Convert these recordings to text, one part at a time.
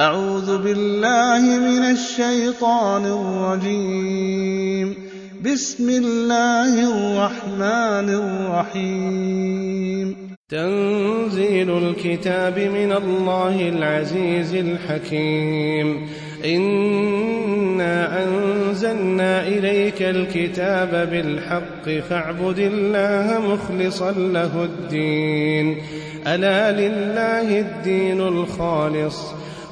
أعوذ بالله من الشيطان الرجيم. بسم الله الرحمن الرحيم. تنزيل الكتاب من الله العزيز الحكيم. إنا أنزلنا إليك الكتاب بالحق فاعبد الله مخلصا له الدين. ألا لله الدين الخالص.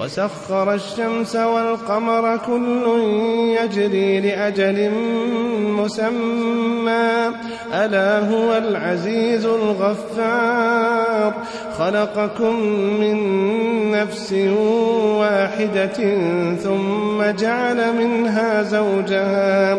وسخر الشمس والقمر كل يجري لأجل مسمى. ألا هو العزيز الغفار. خلقكم من نفس واحدة ثم جعل منها زوجها.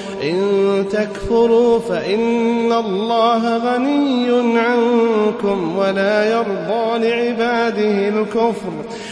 إن تكفروا فإن الله غني عنكم ولا يرضى لعباده الكفر.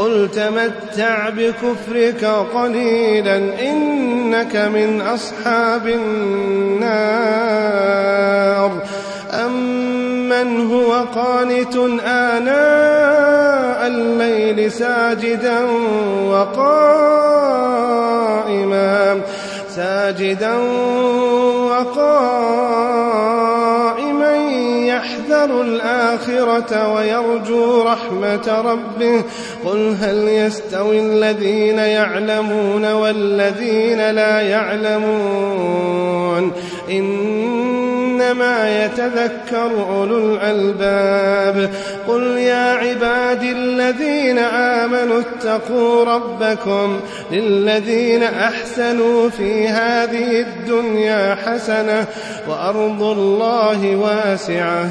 قل تمتع بكفرك قليلا إنك من أصحاب النار. أمن هو قانت آناء الليل ساجدا وقائما ساجدا وقائما. يحذر الآخرة ويرجو رحمة ربه. قل هل يستوي الذين يعلمون والذين لا يعلمون؟ إنما يتذكر أولو الألباب. قل يا عبادي الذين آمنوا اتقوا ربكم للذين أحسنوا في هذه الدنيا حسنة وأرض الله واسعة.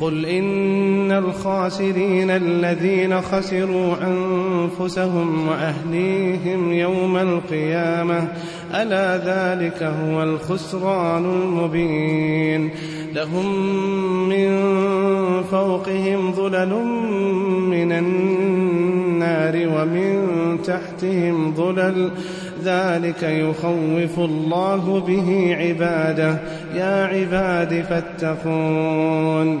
قل إن الخاسرين الذين خسروا أنفسهم وأهليهم يوم القيامة ألا ذلك هو الخسران المبين. لهم من فوقهم ظلل من النار ومن تحتهم ظلل ذلك يخوف الله به عباده. يا عباد فاتقون.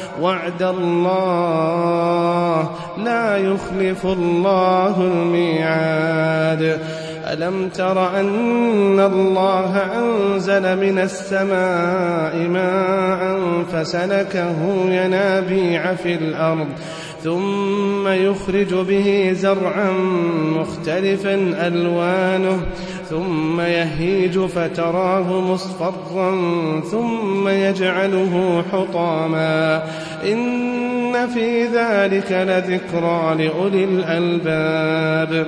وعد الله لا يخلف الله الميعاد. ألم تر أن الله أنزل من السماء ماء فسلكه ينابيع في الأرض ثم يخرج به زرعا مختلفا ألوانه ثم يهيج فتراه مصفرا ثم يجعله حطاما إن في ذلك لذكرى لأولي الألباب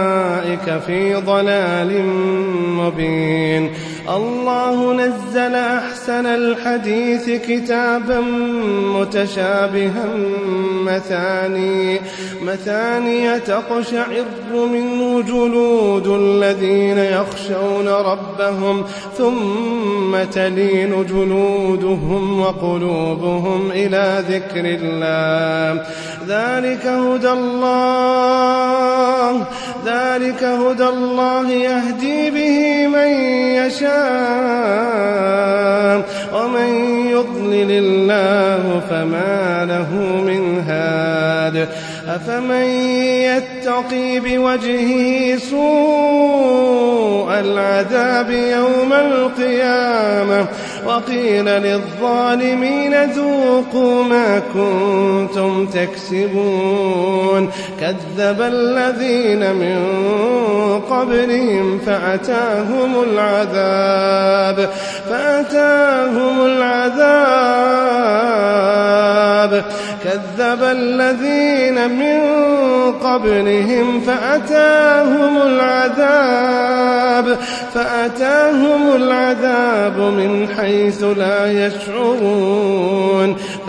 في ضلال مبين. الله نزل أحسن الحديث كتابا متشابها مثاني مثاني تقشعر منه جلود الذين يخشون ربهم ثم تلين جلودهم وقلوبهم إلى ذكر الله. ذلك هدى الله ذلك هدى الله يهدي به من يشاء. ومن يضلل الله فما له من هاد. أفمن يتقي بوجهه سوء العذاب يوم القيامة؟ وقيل للظالمين ذوقوا ما كنتم تكسبون. كذب الذين من قبلهم فأتاهم العذاب فأتاهم العذاب. كذب الذين من قبلهم فأتاهم العذاب. فأتاهم العذاب من حيث لا يشعرون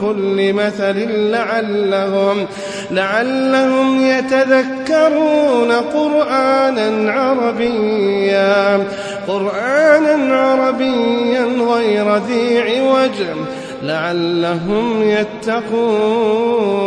كل مثل لعلهم لعلهم يتذكرون قرآنا عربيا قرآنا عربيا غير ذي عوج لعلهم يتقون.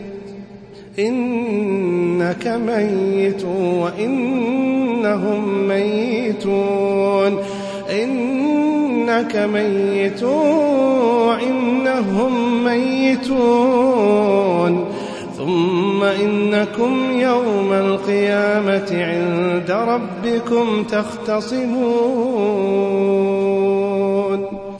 إنك ميت وإنهم ميتون. إنك ميت وإنهم ميتون. ثم إنكم يوم القيامة عند ربكم تختصمون.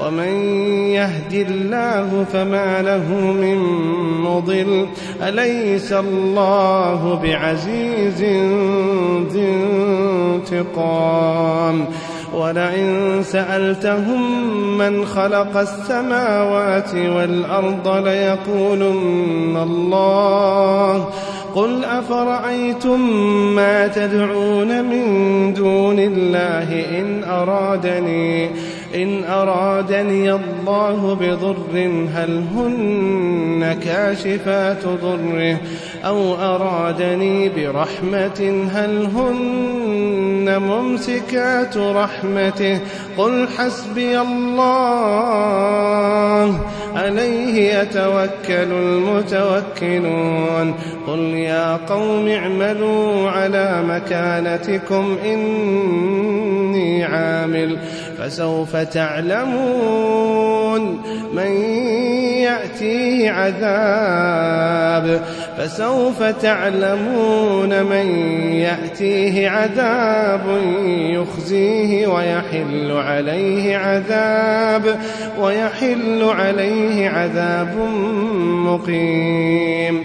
ومن يهد الله فما له من مضل. أليس الله بعزيز ذي انتقام؟ ولئن سألتهم من خلق السماوات والأرض ليقولن الله. قل أفرأيتم ما تدعون من دون الله إن أرادني إن أرادني الله بضر هل هن كاشفات ضره؟ أو أرادني برحمة هل هن ممسكات رحمته؟ قل حسبي الله عليه يتوكل المتوكلون. قل يا قوم اعملوا على مكانتكم إني عامل. فسوف تعلمون من يأتيه عذاب. فسوف تعلمون من يأتيه عذاب يخزيه ويحل عليه عذاب ويحل عليه عذاب مقيم.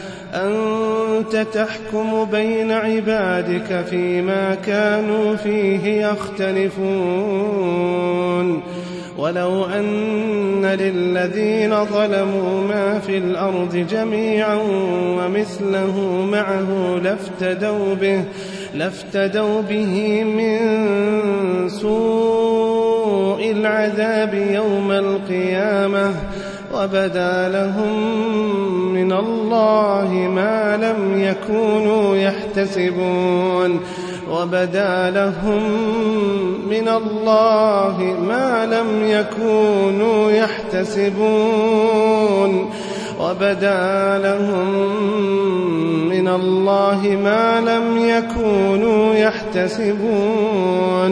أنت تحكم بين عبادك فيما كانوا فيه يختلفون. ولو أن للذين ظلموا ما في الأرض جميعا ومثله معه لافتدوا به لافتدوا به من سوء العذاب يوم القيامة. وبدا لهم من الله ما لم يكونوا يحتسبون. وبدا لهم من الله ما لم يكونوا يحتسبون. وبدا لهم من الله ما لم يكونوا يحتسبون.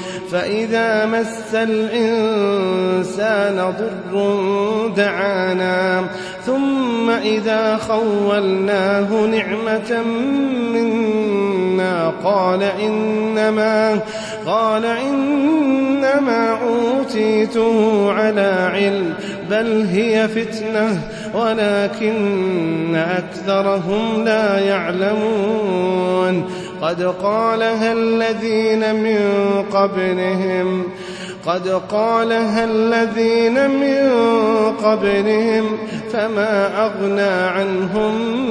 فإذا مس الإنسان ضر دعانا ثم إذا خولناه نعمة منا قال إنما قال إنما أوتيته على علم بل هي فتنة ولكن أكثرهم لا يعلمون قد قالها الذين من قبلهم قد قالها الذين من قبلهم فما أغنى عنهم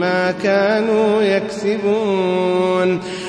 ما كانوا يكسبون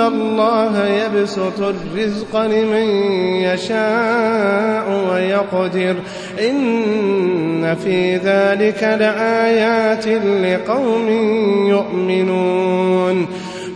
الله يبسط الرزق لمن يشاء ويقدر إن في ذلك لآيات لقوم يؤمنون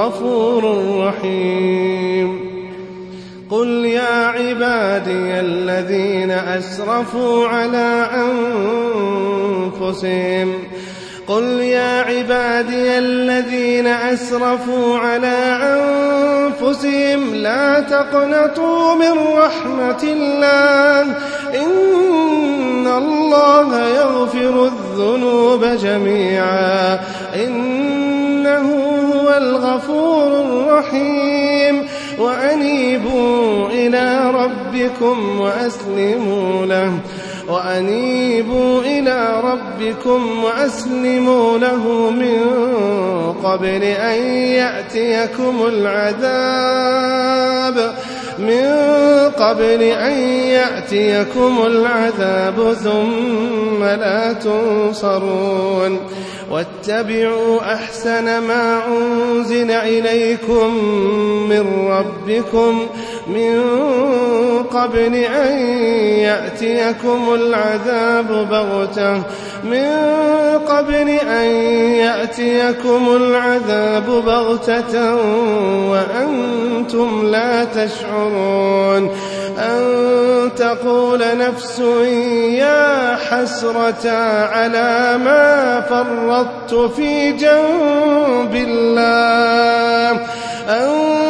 هو الغفور الرحيم قل يا عبادي الذين أسرفوا على أنفسهم. قل يا عبادي الذين أسرفوا على أنفسهم. لا تقنطوا من رحمة الله. إن الله يغفر الذنوب جميعا. هو الغفور الرحيم. وأنيبوا إلى ربكم وأسلموا له. وأنيبوا إلى ربكم وأسلموا له من قبل أن يأتيكم العذاب. من قبل أن يأتيكم العذاب ثم لا تنصرون. واتبعوا أحسن ما أنزل إليكم من ربكم من قبل أن يأتيكم العذاب بغتة. من قبل أن يأتيكم العذاب بغتة وأنتم لا تشعرون. أن تقول نفس يا حسرة على ما فرطت في جنب الله. أن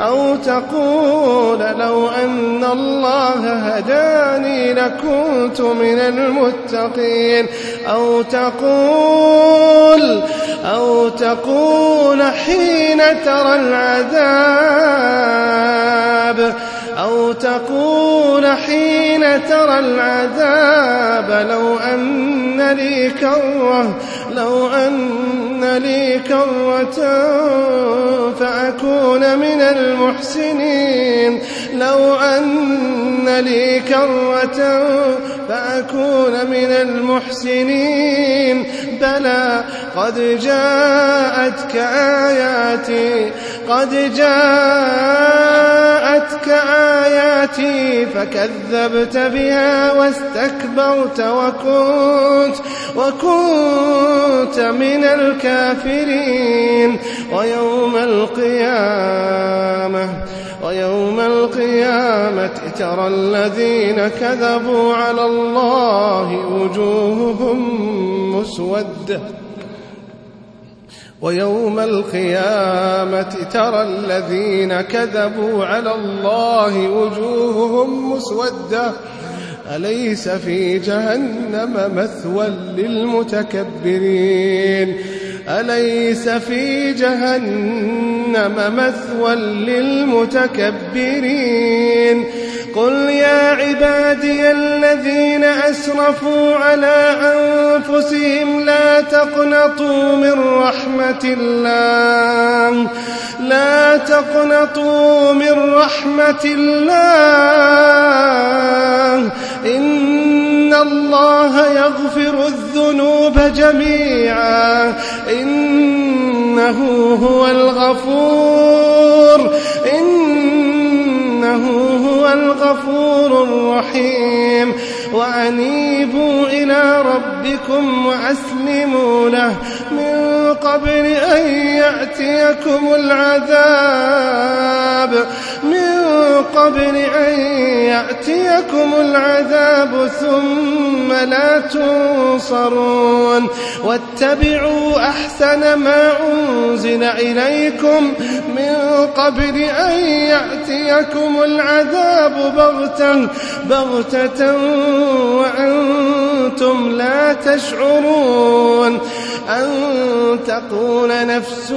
أو تقول لو أن الله هداني لكنت من المتقين. أو تقول أو تقول حين ترى العذاب. أو تقول حين ترى العذاب لو أن لي كرة لو أن لي كرة فأكون من المحسنين. لو أن لي كرة فأكون من المحسنين. بلى قد جاءتك آياتي قد جاءتك آياتي فكذبت بها واستكبرت وكنت وكنت من الكافرين ويوم القيامة ويوم القيامة ترى الذين كذبوا على الله وجوههم مسودة. ويوم القيامة ترى الذين كذبوا على الله وجوههم مسودة. أليس في جهنم مثوى للمتكبرين؟ أليس في جهنم مثوى للمتكبرين؟ قل يا عبادي الذين أسرفوا على أنفسهم لا تقنطوا من رحمة الله. لا تقنطوا من رحمة الله. إن الله يغفر الذنوب جميعا. إنه هو الغفور. إنه هو الغفور. الرحيم وأنيبوا إلى ربكم وأسلموا له. من قبل أن يأتيكم العذاب. من قبل أن يأتيكم العذاب ثم لا تنصرون. واتبعوا أحسن ما أنزل إليكم. من قبل أن يأتيكم العذاب بغتة بغتة وأنتم لا تشعرون. أن تقول نفس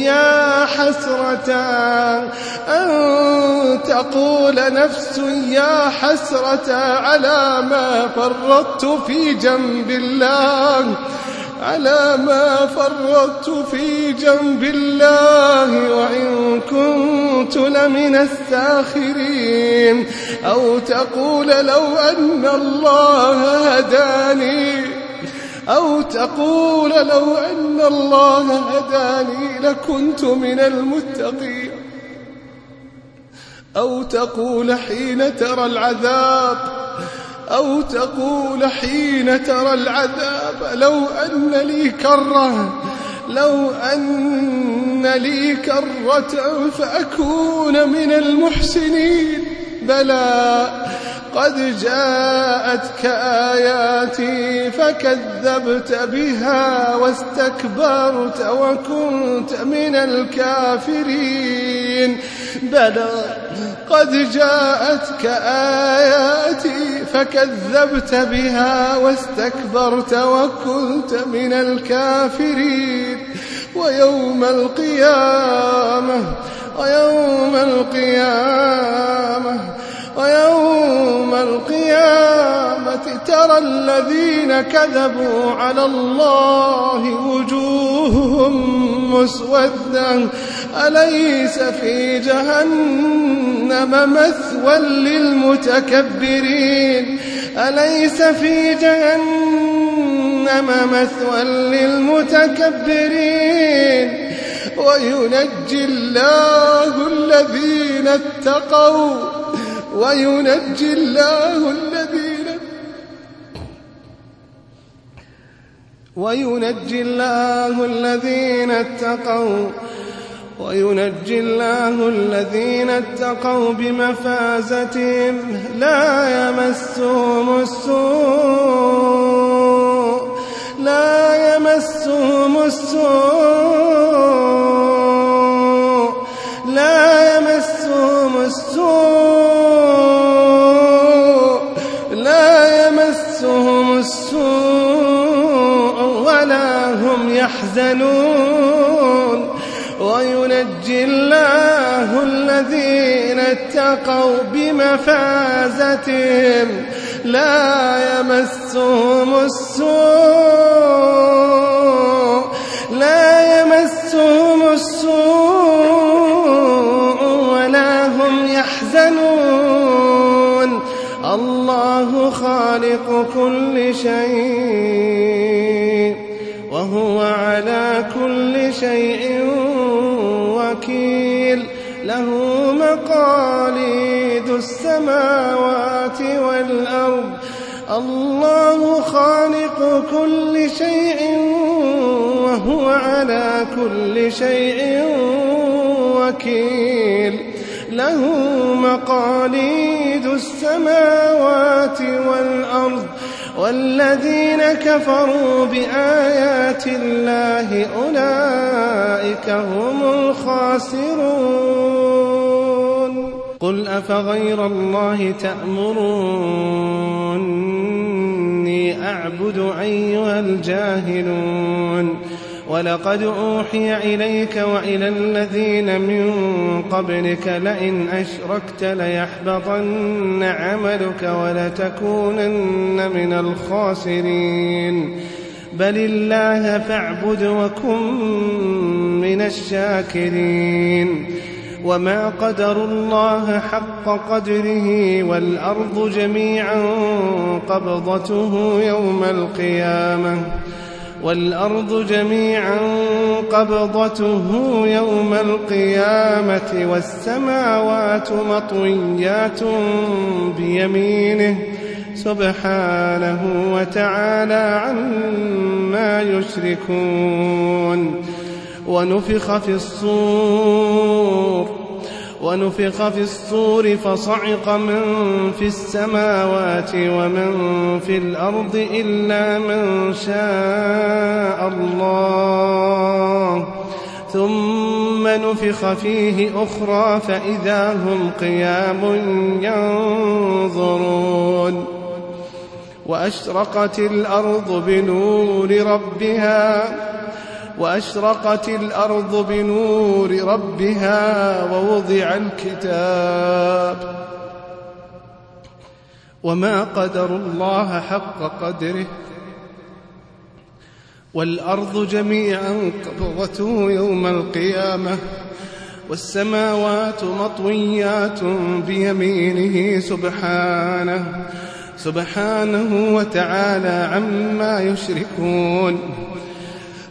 يا حسرة. أن تقول نفس يا حسرة على ما فرطت في جنب الله. على ما فرطت في جنب الله وإن كنت لمن الساخرين. أو تقول لو أن الله هداني. أو تقول لو أن الله هداني لكنت من المتقين. أو تقول حين ترى العذاب أو تقول حين ترى العذاب لو أن لي كرة لو أن لي كرة فأكون من المحسنين. بلى قد جاءتك آياتي فكذبت بها واستكبرت وكنت من الكافرين. بلى قد جاءتك آياتي فكذبت بها واستكبرت وكنت من الكافرين. ويوم القيامة ويوم القيامة ويوم القيامة ترى الذين كذبوا على الله وجوههم مسودة. أليس في جهنم مثوى للمتكبرين؟ أليس في جهنم مثوى للمتكبرين؟ وينجي الله الذين اتقوا وينجي الله الذين وينجي الله الذين اتقوا وينجي الله الذين اتقوا بمفازتهم لا يمسهم السوء لا يمسهم السوء يحزنون وينجي الله الذين اتقوا بمفازتهم لا يمسهم السوء لا يمسهم السوء ولا هم يحزنون. الله خالق كل شيء. وكيل له مقاليد السماوات والأرض. الله خالق كل شيء وهو على كل شيء وكيل. له مقاليد السماوات والأرض. والذين كفروا بآيات الله أولئك هم الخاسرون. قل أفغير الله تأمروني أعبد أيها الجاهلون. ولقد أوحي إليك وإلى الذين من قبلك لئن أشركت ليحبطن عملك ولتكونن من الخاسرين. بل الله فاعبد وكن من الشاكرين. وما قدر الله حق قدره والأرض جميعا قبضته يوم القيامة. والأرض جميعا قبضته يوم القيامة والسماوات مطويات بيمينه سبحانه وتعالى عما يشركون ونفخ في الصور ونفخ في الصور فصعق من في السماوات ومن في الأرض إلا من شاء الله. ثم نفخ فيه أخرى فإذا هم قيام ينظرون. وأشرقت الأرض بنور ربها وأشرقت الأرض بنور ربها ووضع الكتاب. وما قدر الله حق قدره. والأرض جميعا قبضته يوم القيامة. والسماوات مطويات بيمينه سبحانه. سبحانه وتعالى عما يشركون.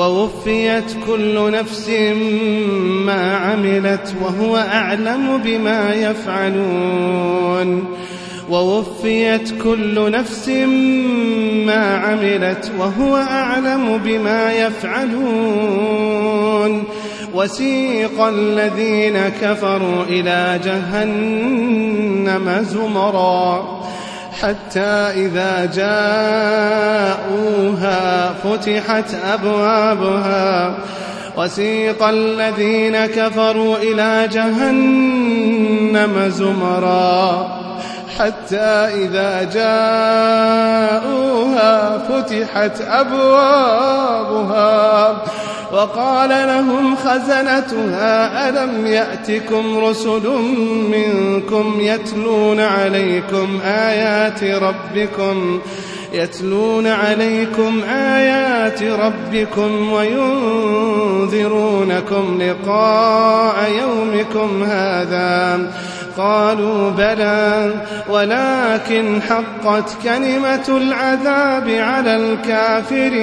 ووفيت كل نفس ما عملت وهو أعلم بما يفعلون. ووفيت كل نفس ما عملت وهو أعلم بما يفعلون. وسيق الذين كفروا إلى جهنم زمرًا. حتى إذا جاءوها فتحت أبوابها. وسيق الذين كفروا إلى جهنم زمرا. حتى إذا جاءوها فتحت أبوابها وقال لهم خزنتها ألم يأتكم رسل منكم يتلون عليكم آيات ربكم يتلون عليكم آيات ربكم وينذرونكم لقاء يومكم هذا. قالوا بلى ولكن حقت كلمة العذاب على الكافرين.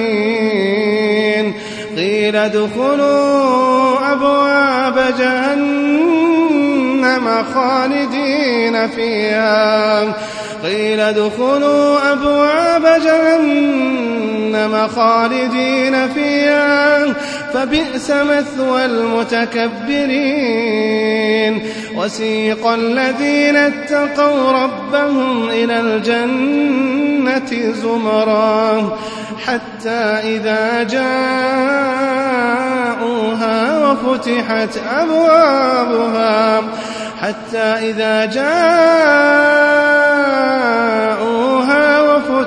قيل ادخلوا أبواب جهنم خالدين فيها. قيل ادخلوا أبواب جهنم خالدين فيها. فبئس مثوى المتكبرين. وسيق الذين اتقوا ربهم إلى الجنة زمرا حتى إذا جاءوها وفتحت أبوابها حتى إذا جاءوها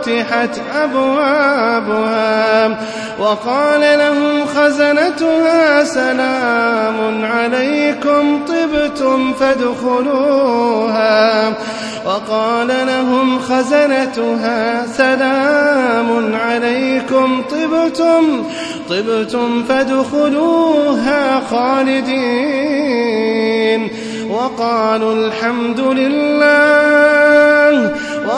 وفتحت أبوابها وقال لهم خزنتها سلام عليكم طبتم فادخلوها وقال لهم خزنتها سلام عليكم طبتم طبتم فادخلوها خالدين وقالوا الحمد لله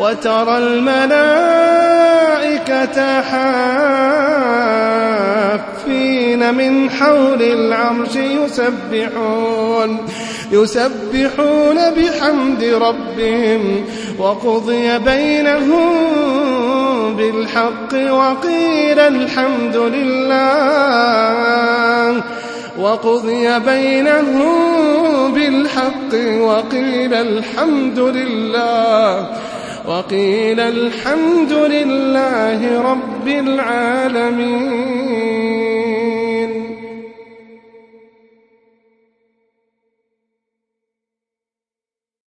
وترى الملائكة حافين من حول العرش يسبحون يسبحون بحمد ربهم وقضي بينهم بالحق وقيل الحمد لله وقضي بينهم بالحق وقيل الحمد لله. وقيل الحمد لله رب العالمين.